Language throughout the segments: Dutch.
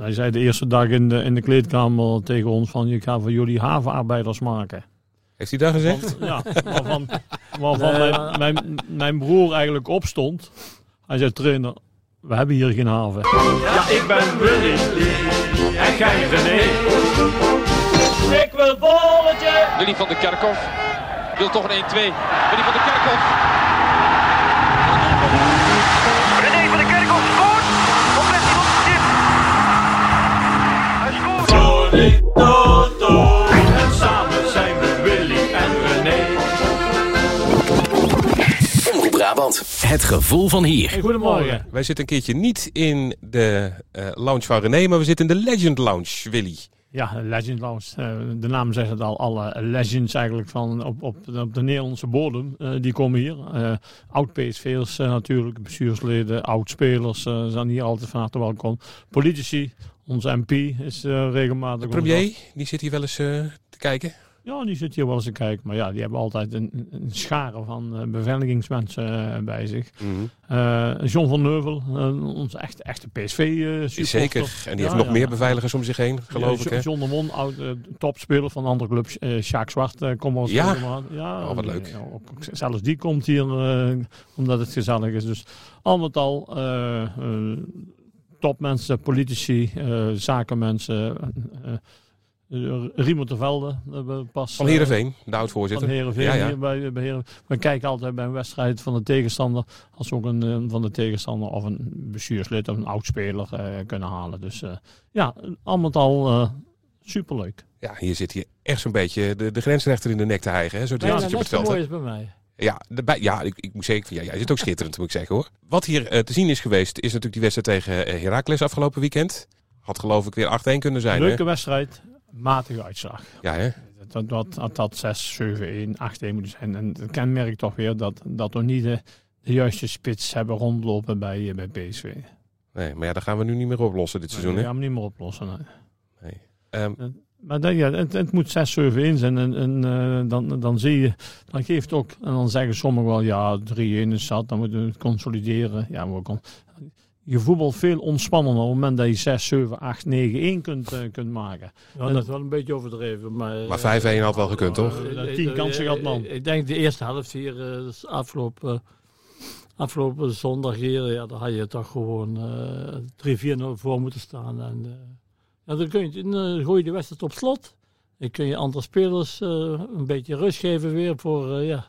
Hij zei de eerste dag in de, in de kleedkamer tegen ons van ik ga voor jullie havenarbeiders maken. Heeft hij dat gezegd? Ja, waarvan, waarvan mijn, mijn, mijn broer eigenlijk opstond. Hij zei trainer, we hebben hier geen haven. Ja, ik ben Willy en jij René. Ik wil bolletje. Willy van de Kerkhof wil toch een 1-2. Willy van de Kerkhof. Toto. En samen zijn we Willy en René. Omroep Brabant. Het gevoel van hier. Hey, goedemorgen. Wij zitten een keertje niet in de eh, lounge van René, maar we zitten in de Legend Lounge, Willy. Ja, Legend Lounge. Eh, de naam zegt het al. Alle legends eigenlijk van op, op, op de Nederlandse bodem. eh, die komen hier. Eh Oud-PSV'ers uh, natuurlijk. Bestuursleden, oud-spelers eh, zijn hier altijd van harte welkom. Politici. Onze MP is eh, regelmatig... De premier, die zit hier wel eens eh, te kijken. Ja, die zit hier wel eens te kijken. Maar ja, die hebben altijd een, een schare van eh, beveiligingsmensen bij zich. Eh, John van Neuvel, onze echte, echte PSV-supporter. Zeker. En die heeft nog meer beveiligers om zich heen, geloof ja, ik. Hè? John de Mon, oud uh, topspeler van een andere club. Uh, Sjaak Zwart uh, komt wel Ja? ja Oh, wat die- leuk. ja, ook- ook zelfs die komt hier uh, omdat het gezellig is. Dus al met al uh, uh, topmensen, politici, uh, zakenmensen. Uh, uh, Riemer de Velde hebben we pas. Van eh, Heerenveen, de oud-voorzitter. van Heerenveen. Ja, ja. hier Bij, bij Heeren- We kijken altijd bij een wedstrijd van de tegenstander. Als we ook een eh, van de tegenstander of een bestuurslid of een oudspeler eh kunnen halen. Dus eh, ja, al met al eh, superleuk. Ja, hier zit hier echt zo'n beetje de, de grensrechter in de nek te hijgen, hè? zo Ja, als je op het veld hebt. is bij mij. Ja, de, ja ik, ik moet zeggen, ja, jij zit ook schitterend, moet ik zeggen hoor. Wat hier eh, te zien is geweest, is natuurlijk die wedstrijd tegen eh, Heracles afgelopen weekend. Had geloof ik weer 8-1 kunnen zijn. Leuke Hè? wedstrijd, matige uitslag. Ja, hè? Dat, dat, dat, dat 6, 7, 1, 8, 1 moeten zijn. En het kenmerkt toch weer dat, dat we niet de, de juiste spits hebben rondlopen bij, eh, bij PSV. Nee, maar ja, dat gaan we nu niet meer oplossen dit seizoen. Dat gaan we niet meer oplossen. nee. Nee. Ehm, Maar dat, ja, het, het moet 6, 7, 1 zijn. En, en eh, dan, dan zie je, dan geeft ook, en dan zeggen sommigen wel, ja, 3-1 is zat, dan moeten we het consolideren. Ja, maar kon, je voetbalt veel ontspannender op het moment dat je 6, 7, 8, 9, 1 kunt, eh, kunt maken. Ja, dat is wel een beetje overdreven. Maar, maar 5-1 had wel gekund, toch? Eh, dat Eh, tien kansen eh, gehad, man. Ik denk de eerste helft hier, eh, dus afgelopen, afgelopen zondag hier, ja, daar had je toch gewoon eh 3-4-0 voor moeten staan. En, eh, ja, dan, kun je, dan gooi je de wedstrijd op slot. Dan kun je andere spelers eh, een beetje rust geven weer voor, eh, ja,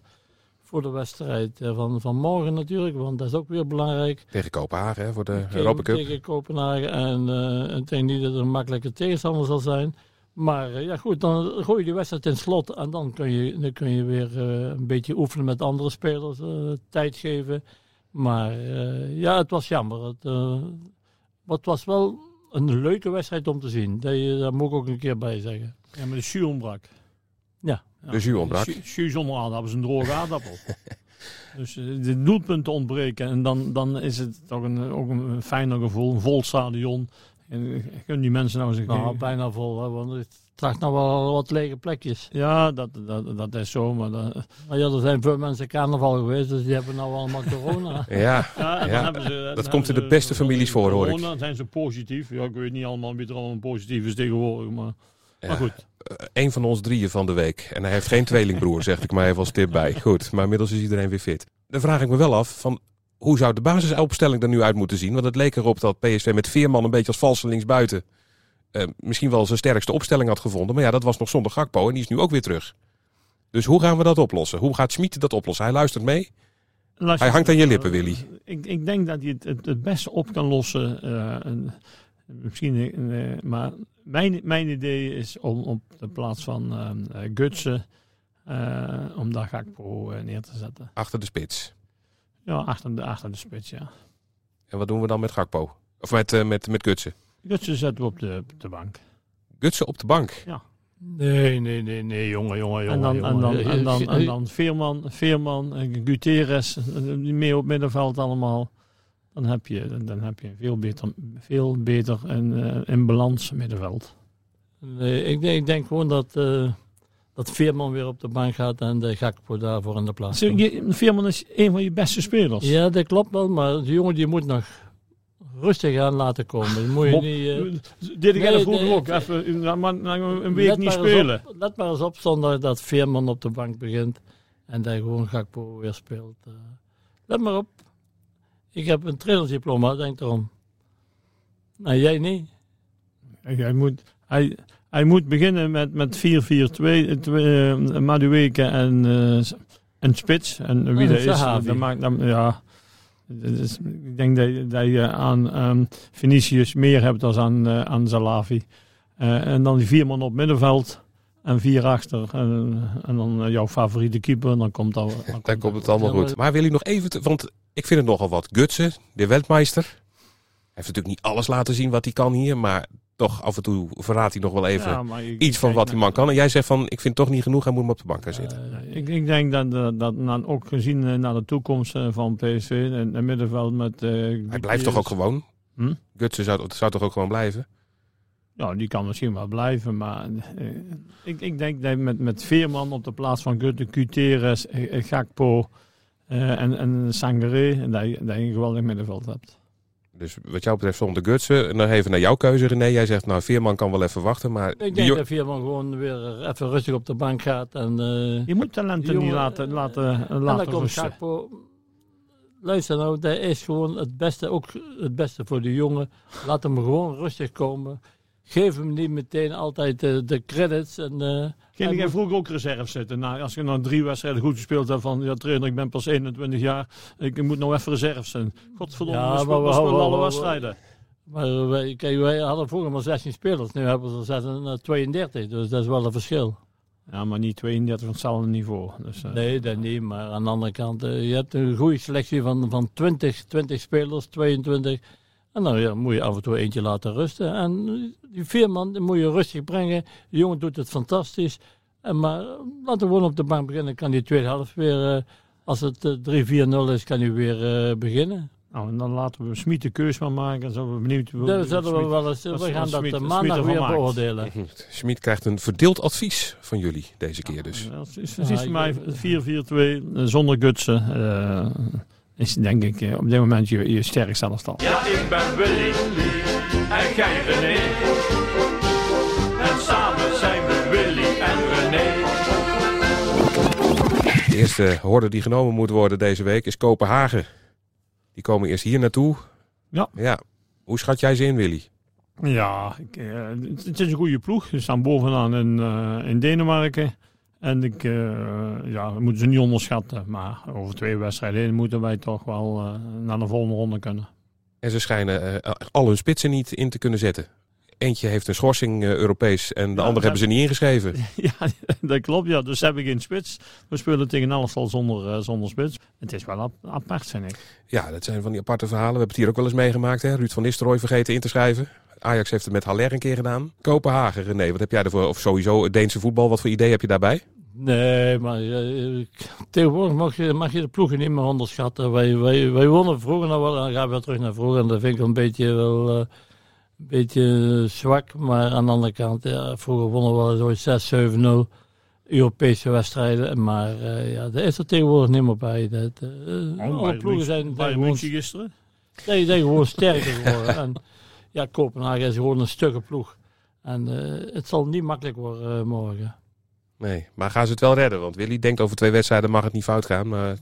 voor de wedstrijd eh, van, van morgen natuurlijk. Want dat is ook weer belangrijk. Tegen Kopenhagen hè, voor de Tegen- Europa Cup. Tegen Kopenhagen. En eh, ik denk niet dat het een makkelijke tegenstander zal zijn. Maar ja, goed, dan gooi je die wedstrijd in slot. En dan kun je, dan kun je weer een beetje oefenen met andere spelers. tijd geven. Maar ja, het was jammer. Het, maar het was wel een leuke wedstrijd om te zien. Dat, je, dat moet ik ook een keer bij zeggen. Ja, maar de jus ontbrak. Ja. De jus ontbrak. Jus zonder aardappel is een droge aardappel. dus eh, de doelpunten ontbreken. En dan, dan is het toch een, ook een fijner gevoel. Een vol stadion. En eh, kunnen die mensen nou eens een Nou, keer- bijna vol. Hè, want het tracht nog wel wat lege plekjes. Ja, dat, dat, dat is zo. Maar dat, Maar ja, er zijn veel mensen carnaval geweest. Dus die hebben nou allemaal corona. Ja, Ja, ze, dan dat komt in de ze- beste families voor, hoor ik. corona, Dan zijn ze positief. Ja, ik weet niet allemaal wie er allemaal positief is tegenwoordig. Maar, Ja. maar goed. Eén van ons drieën van de week. En hij heeft geen tweelingbroer, zeg ik maar even als tip bij. Goed, maar inmiddels is iedereen weer fit. Dan vraag ik me wel af, van, hoe zou de basisopstelling er nu uit moeten zien? Want het leek erop dat PSV met Veerman een beetje als valse linksbuiten... eh, misschien wel zijn sterkste opstelling had gevonden. Maar ja, dat was nog zonder Gakpo en die is nu ook weer terug. Dus hoe gaan we dat oplossen? Hoe gaat Schmid dat oplossen? Hij luistert mee. Luister, Hij hangt aan je lippen, eh, Willy. Ik, ik denk dat hij het, het, het beste op kan lossen. eh, en misschien, eh, maar mijn, mijn idee is om op de plaats van eh, eh, Gutsen, eh, om daar Gakpo eh, neer te zetten. Achter de spits. Ja, achter de, achter de spits, ja. En wat doen we dan met Gakpo? Of met, eh, met, met Gutsen? Gutsen zetten we op de, op de bank. Gutsen op de bank. Nee, nee, nee, nee, jongen, jongen, jongen. En dan, en dan, en dan, en dan Veerman, Veerman eh, Gutierrez, eh, die mee op middenveld allemaal. Dan heb je, dan heb je een veel beter, veel beter en eh, in balans middenveld. Nee, ik, denk, ik denk gewoon dat, eh, dat Veerman weer op de bank gaat en de Gakpo daarvoor in de plaats komt. Veerman is een van je beste spelers. Ja, dat klopt wel, maar die jongen die moet nog rustig aan laten komen. Moet je Bob, niet... eh, Dit ik nee, vroeger ook. Even maar, een week niet spelen. Op, let maar eens op zondag dat Veerman op de bank begint. En dat gewoon Gakpo weer speelt. eh. let maar op. Ik heb een trainersdiploma, denk erom. Nou, jij niet? Hij moet, hij, hij moet beginnen met, met 4-4-2, uh, Madueke en, eh, en Spits. En wie En dat is, dat maakt dan, ja. Is- ik denk dat, dat je aan Vinicius meer hebt dan aan, eh, aan Zalavi. Eh, en dan die vier man op middenveld en vier achter. En, en dan eh, jouw favoriete keeper. Dan komt dat, dan Dan komt het allemaal goed. Maar wil je nog even... want ik vind het nogal wat. Gutsen, de Weltmeister. Hij heeft natuurlijk niet alles laten zien wat hij kan hier. Maar toch af en toe verraadt hij nog wel even Ja, maar ik- iets van wat die man kan. En jij zegt van, ik vind toch niet genoeg. Hij moet maar op de bank gaan zitten. Eh, ik, ik denk dat, eh, dat nou, ook gezien eh, naar de toekomst van PSV en middenveld met... hij blijft toch ook gewoon? Hm? Gutsen zou, zou toch ook gewoon blijven? Ja, die kan misschien wel blijven, maar ik, ik denk dat met, met Veerman op de plaats van Gutte, Cuteres, Gakpo en, en Sangaré, en dat, je- dat je een geweldig middenveld hebt. Dus wat jou betreft zonder Gutsen. En dan even naar jouw keuze René. Jij zegt nou Veerman kan wel even wachten. Maar Ik denk dat Veerman gewoon weer even rustig op de bank gaat. En, eh, Je moet talenten jongen, niet laten, laten, en dan laten komt rusten. Luister nou, dat is gewoon het beste, ook het beste voor de jongen. Laat hem gewoon rustig komen. Geef hem niet meteen altijd eh, de credits. En, eh, Ging moet- vroeger ook reserve zitten. Nou, als je nou drie wedstrijden goed gespeeld hebt van, ja trainer, ik ben pas 21 jaar, ik moet nou even reserve zijn. Godverdomme, Ja, we spelen alle we- wedstrijden. Maar wij, kijk, wij hadden vroeger maar 16 spelers. Nu hebben we er 36, 32. Dus dat is wel een verschil. Ja, maar niet 32 van hetzelfde niveau. Dus, eh, Nee, dat niet. Maar aan de andere kant, eh, je hebt een goede selectie van, van 20, 20 spelers, 22. En dan ja, moet je af en toe eentje laten rusten. En eh, die Veerman die moet je rustig brengen. De jongen doet het fantastisch. En maar eh, laten we gewoon op de bank beginnen. Kan die tweede helft weer, eh, als het eh, 3-4-0 is, kan hij weer eh, beginnen. Nou, en dan laten we Smit de keus van maken. Dan zijn we benieuwd. hoe- Daar hoe zullen we Smit- wel eens, we gaan dat Smit- eh, Smit maandag weer maakt. beoordelen. Schmid krijgt een verdeeld advies van jullie deze keer dus. Ja, het is mij 4-4-2 eh, zonder gutsen. Is denk ik eh, op dit moment je, je sterkste elftal. Ja, ik ben Willy en jij René. En samen zijn we Willy en René. De eerste horde die genomen moet worden deze week is Kopenhagen. Die komen eerst hier naartoe. Ja. Ja. Hoe schat jij ze in, Willy? Ja, ik, eh, het, het is een goede ploeg. Ze staan bovenaan in, eh, in Denemarken. En ik, eh, ja, we moeten ze niet onderschatten. Maar over twee wedstrijden moeten wij toch wel eh, naar de volgende ronde kunnen. En ze schijnen eh, al hun spitsen niet in te kunnen zetten. Eentje heeft een schorsing Europees en de andere hebben ze niet ingeschreven. ja, dat klopt. Ja. Dus hebben we geen spits. We spelen tegen elftal zonder, zonder spits. Het is wel ap- apart, vind ik. Ja, dat zijn van die aparte verhalen. We hebben het hier ook wel eens meegemaakt. Hè? Ruud van Nistelrooy vergeten in te schrijven. Ajax heeft het met Haller een keer gedaan. Kopenhagen, René, wat heb jij ervoor? Of sowieso het Deense voetbal, wat voor idee heb je daarbij? Nee, maar eh, tegenwoordig mag je, mag je de ploegen niet meer onderschatten. Wij, wij, wij wonnen vroeger nog wel, en dan gaan we terug naar vroeger. En dat vind ik een beetje, wel, eh, een beetje zwak. Maar aan de andere kant, ja, vroeger wonnen we wel ooit 6-7-0 Europese wedstrijden. Maar eh, ja, dat is er tegenwoordig niet meer bij. Dat, eh, alle ploegen zijn, gewoon, gisteren. zijn, zijn gewoon sterker geworden. en ja, Kopenhagen is gewoon een stukke ploeg. En eh, het zal niet makkelijk worden eh, morgen. Nee, maar gaan ze het wel redden? Want Willy denkt over twee wedstrijden mag het niet fout gaan. Maar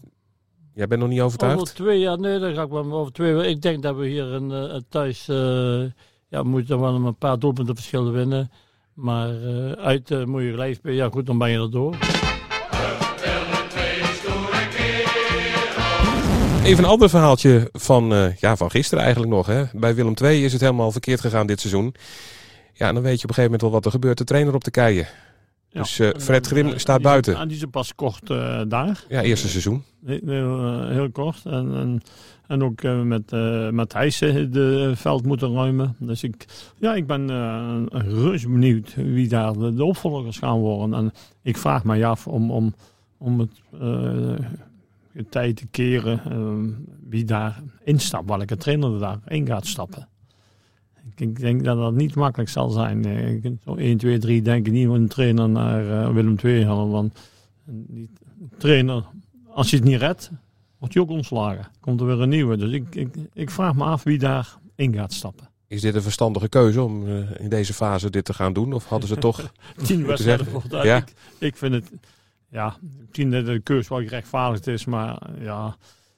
jij bent nog niet overtuigd? Over twee jaar, nee, dan ga ik wel over twee. Ik denk dat we hier een, eh, thuis, eh ja, moeten wel een paar doelpunten verschillen winnen. Maar eh, uit eh, moet je gelijk spelen. Ja, goed, dan ben je er door. Even een ander verhaaltje van, ja, van gisteren eigenlijk nog. Hè. Bij Willem II is het helemaal verkeerd gegaan dit seizoen. Ja, dan weet je op een gegeven moment wel wat er gebeurt. De trainer op de keien. Ja. Dus eh, Fred Grim Eh, staat die buiten. ah, die is pas kort eh, daar. Ja, eerste seizoen. Heel, heel, kort. En, en, en ook met, eh met Thijssen de veld moeten ruimen. Dus ik, ja, ik ben reuze benieuwd wie daar de, de opvolgers gaan worden. En ik vraag mij af om, om, om het tijd te keren wie daar instapt. Welke trainer er daarin gaat stappen. Ik, denk dat dat niet makkelijk zal zijn. Eh, je kunt zo 1, 2, 3 denk ik niet een trainer naar eh, Willem II halen. Want die trainer als je het niet redt, wordt je ook ontslagen. Komt er weer een nieuwe. Dus ik, ik, ik vraag me af wie daar in gaat stappen. Is dit een verstandige keuze om eh, in deze fase dit te gaan doen? Of hadden ze toch... Tien wedstrijden vooruit. Ja. Ik, ik vind het, ja, misschien dat de keuze wel gerechtvaardigd is, maar ja,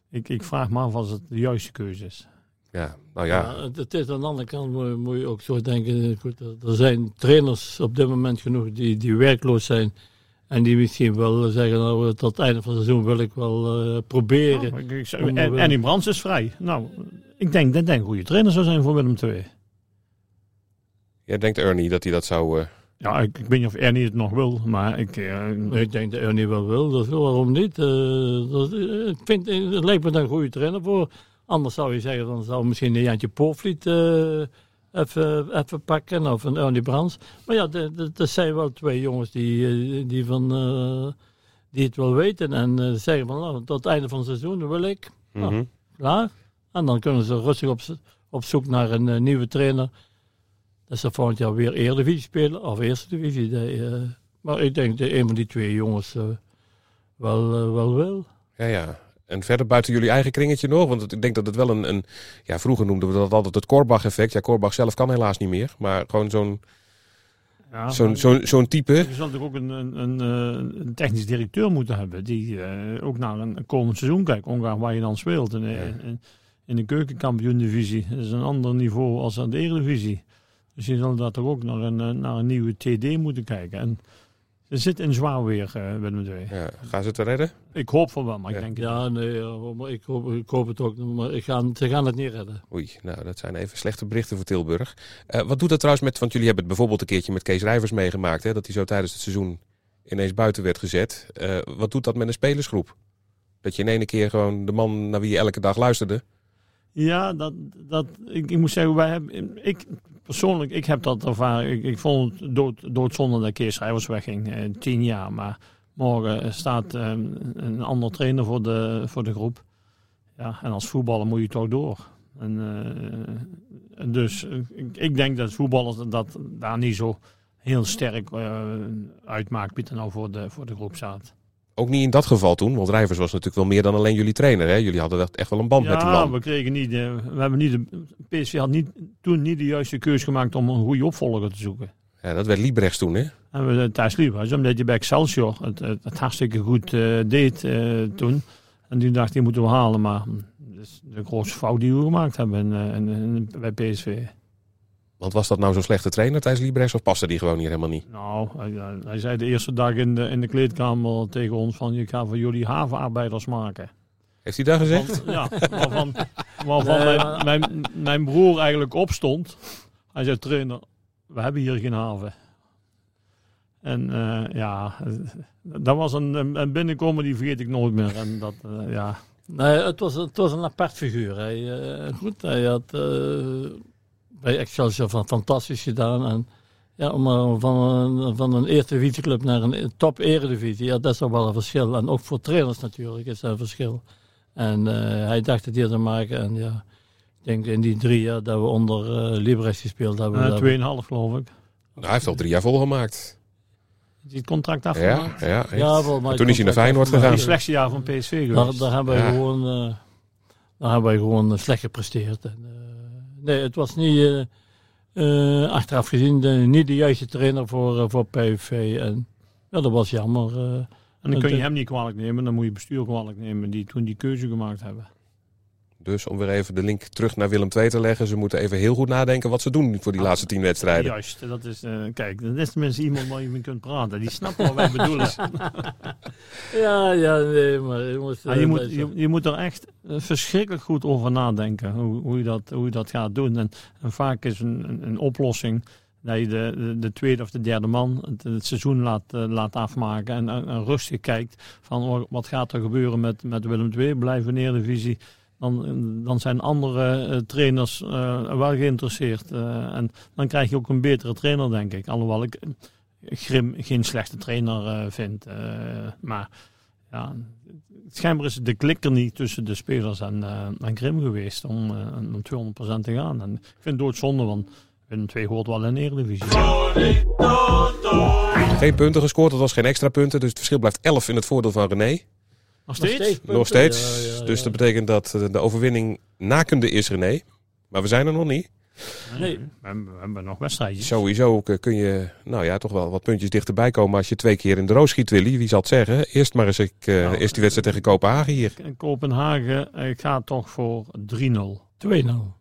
ik, ik vraag me af als het de juiste keuze is. Ja, nou ja. Ja, het, is aan de andere kant moet, je- moet je ook zo denken. Goed, er, zijn trainers op dit moment genoeg die, die werkloos zijn. En die misschien wel zeggen, nou, tot het einde van het seizoen wil ik wel eh, proberen. Nou, ik, en, Annie Brands is vrij. Nou, ik denk dat hij een goede trainer zou zijn voor Willem II. Jij denkt Ernie dat hij dat zou... eh, Ja, ik, ik weet niet of Ernie het nog wil, maar ik... eh, Ik denk dat Ernie wel wil, dus waarom niet? Eh, dat, ik vind, het lijkt me daar een goede trainer voor. Anders zou je zeggen, dan zou misschien een Jantje Poorvliet eh, even, even pakken, of een Ernie Brands. Maar ja, er zijn wel twee jongens die, eh, die, van, eh, die het wel weten en zeggen van, nou, tot het einde van het seizoen wil ik. Ja. mhm. Klaar. En dan kunnen ze rustig op, op zoek naar een nieuwe trainer. Dat ze volgend jaar weer Eredivisie spelen, of Eerste Divisie. Dat, maar ik denk dat een van die twee jongens wel, wel wil. Ja, ja. En verder buiten jullie eigen kringetje nog? Want ik denk dat het wel een, een... Ja, vroeger noemden we dat altijd het Korbach-effect. Ja, Korbach zelf kan helaas niet meer. Maar gewoon zo'n ja, zo'n zo'n type. Je zal natuurlijk ook een, een, een, eh, een technisch directeur moeten hebben die eh, ook naar een komend seizoen kijkt, ongeacht waar je dan speelt. En, in, in de keukenkampioen-divisie dat is een ander niveau als aan de Eredivisie. Dus je zal daar toch ook naar een, eh, naar een nieuwe TD moeten kijken. En ze zit in zwaar weer, eh Willem II. Ja, gaan ze het redden? Ik hoop van wel, maar Ja. ik denk... Ja, nee, ik, hoop, ik hoop het ook. Maar ik ga, ze gaan het niet redden. Oei, nou dat zijn even slechte berichten voor Tilburg. Eh, wat doet dat trouwens met, want jullie hebben het bijvoorbeeld een keertje met Kees Rijvers meegemaakt, hè, dat hij zo tijdens het seizoen ineens buiten werd gezet. Eh, wat doet dat met een spelersgroep? Dat je in ene keer gewoon de man naar wie je elke dag luisterde. Ja, dat, dat, ik, ik moet zeggen, wij hebben, ik persoonlijk, ik heb dat ervaren. Ik, vond het dood, doodzonde dat Kees Schrijvers wegging, eh, tien jaar. Maar morgen staat eh, een ander trainer voor de, voor de groep. Ja, en als voetballer moet je toch door. En, eh, dus ik, denk dat voetballers dat daar niet zo heel sterk uitmaakt wie nou voor de, voor de groep staat. Ook niet in dat geval toen, want Rijvers was natuurlijk wel meer dan alleen jullie trainer. Hè? Jullie hadden echt wel een band met die Ja, man. we kregen niet, eh, we hebben niet, de, PSV had niet, toen niet de juiste keus gemaakt om een goede opvolger te zoeken. Ja, dat werd Liebrechts toen, hè? En we Thijs Liebers, omdat je bij Excelsior het, het, het hartstikke goed eh, deed eh, toen. En die dacht, die moeten we halen. Maar hm, dat is de grootste fout die we gemaakt hebben bij PSV. Want was dat nou zo'n slechte trainer, Thijs Liebrechts, of paste die gewoon hier helemaal niet? Nou, hij, zei de eerste dag in de, in de kleedkamer tegen ons van... je ga van jullie havenarbeiders maken. Heeft hij dat gezegd? Want, ja, waarvan, waarvan Nee, mijn, mijn, mijn broer eigenlijk opstond. Hij zei, trainer, we hebben hier geen haven. En eh, ja, dat was een, een- binnenkomen die vergeet ik nooit meer. En dat, eh, ja, Nee, het was, het was een apart figuur. Hij, eh, goed, hij had eh, bij Excelsior van fantastisch gedaan. En ja, om maar van een, van een eerste divisieclub naar een top eredivisie, ja, dat is toch wel een verschil. En ook voor trainers natuurlijk is dat een verschil. En eh, hij dacht het hier te maken. En ja, ik denk in die drie jaar dat we onder eh Libres gespeeld hebben. eh, dat we- tweeënhalf geloof ik. Nou, hij heeft al drie jaar volgemaakt. Het contract Ja, afgemaakt? ja, echt. Ja, volgens mij Toen is hij naar Feyenoord gegaan. Die slechtste jaar van PSV Daar, geweest. daar hebben wij Ja. gewoon, eh, daar hebben wij gewoon eh, slecht gepresteerd. En, eh, nee, het was niet, eh, eh, achteraf gezien, de, niet de juiste trainer voor, eh, voor PSV. En ja, dat was jammer. eh. en dan kun je hem niet kwalijk nemen. Dan moet je bestuur kwalijk nemen die toen die keuze gemaakt hebben. Dus om weer even de link terug naar Willem II te leggen. Ze moeten even heel goed nadenken wat ze doen voor die laatste tien wedstrijden. Juist, dat is, eh, kijk, dat is tenminste iemand waar je mee kunt praten. Die snapt wat wij bedoelen. ja, ja, nee, maar je moet, Maar je, moet, je, je moet er echt eh, verschrikkelijk goed over nadenken hoe, hoe, je, dat, hoe je dat gaat doen. En, en vaak is een, een, een oplossing dat je de, de, de tweede of de derde man het, het seizoen laat, eh, laat afmaken. En, en, en rustig kijkt van oh, wat gaat er gebeuren met, met Willem II, blijven in de Eredivisie. Dan, dan zijn andere eh, trainers eh, wel geïnteresseerd. eh, en dan krijg je ook een betere trainer, denk ik. Alhoewel ik Grim geen slechte trainer vind. maar ja, schijnbaar is de klikker niet tussen de spelers en, en Grim geweest om, om 200% te gaan. En ik vind het doodzonde, want Willem II hoort wel in Eredivisie. Geen punten gescoord, dat was geen extra punten. Dus het verschil blijft 11 in het voordeel van René. Nog steeds? Nog steeds. Dus dat betekent dat eh, de overwinning nakende is René. Maar we zijn er nog niet. Nee. We hebben, we hebben nog wedstrijdjes. Sowieso kun je nou ja, toch wel wat puntjes dichterbij komen als je twee keer in de roos schiet, Willy. Wie zal het zeggen? Eerst maar eens ik, eh, Nou, eerst die wedstrijd tegen Kopenhagen hier. Kopenhagen, ik ga toch voor 3-0. 2-0.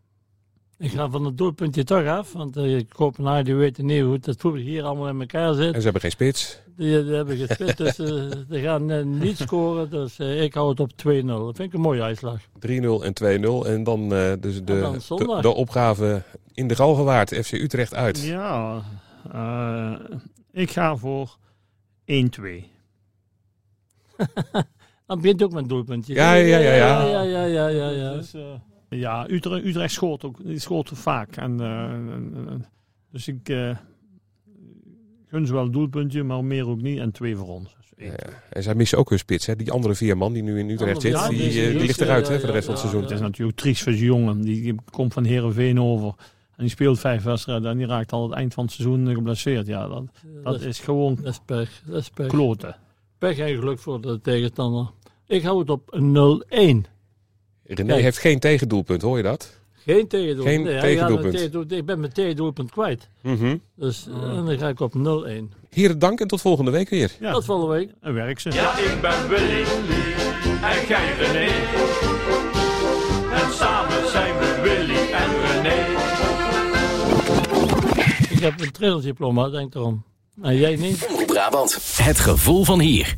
Ik ga van het doelpuntje toch af, want uh, Kopenhagen die weten niet hoe het voetbal hier allemaal in elkaar zit. En ze hebben geen spits. Die, die hebben gespit, dus eh, ze gaan eh, niet scoren. Dus eh, ik hou het op 2-0. Dat vind ik een mooie uitslag. 3-0 en 2-0. En dan, eh, dus de, En dan de, de opgave in de Galgenwaard, FC Utrecht uit. Ja, eh, ik ga voor 1-2. Dan begint ook met een doelpuntje. Ja, ja, ja, ja. Ja, ja, ja, ja, ja. Dus, eh, ja, Utrecht, Utrecht scoort ook die scoort vaak. En, eh, en- dus ik eh, gun ze wel een doelpuntje, maar meer ook niet. En twee voor ons. Dus. Ja, En zij missen ook hun spits. Hè? Die andere vier man die nu in Utrecht zit, ja, die, die is- eh, die die ligt eruit ja, hè, voor de ja, rest van het seizoen. Het is natuurlijk triest voor die jongen. Die komt van Herenveen over. En die speelt vijf wedstrijden. En die raakt al het eind van het seizoen geblesseerd. Ja, dat, dat is gewoon Dat is pech. Dat is pech. kloten. Pech en geluk voor de tegenstander. Ik hou het op 0-1. René Kijk. heeft geen tegendoelpunt, hoor je dat? Geen tegendoelpunt. Geen Nee, tegendoelpunt. Ik ben mijn tegendoelpunt kwijt. Mhm. Dus eh, en dan ga ik op 0-1. Heren, dank en tot volgende week weer. Ja, Tot volgende week. en werk ze. Ja, ik ben Willy en jij René. En samen zijn we Willy en René. Ik heb een trailerdiploma, denk erom. En jij niet? Brabant. Het gevoel van hier.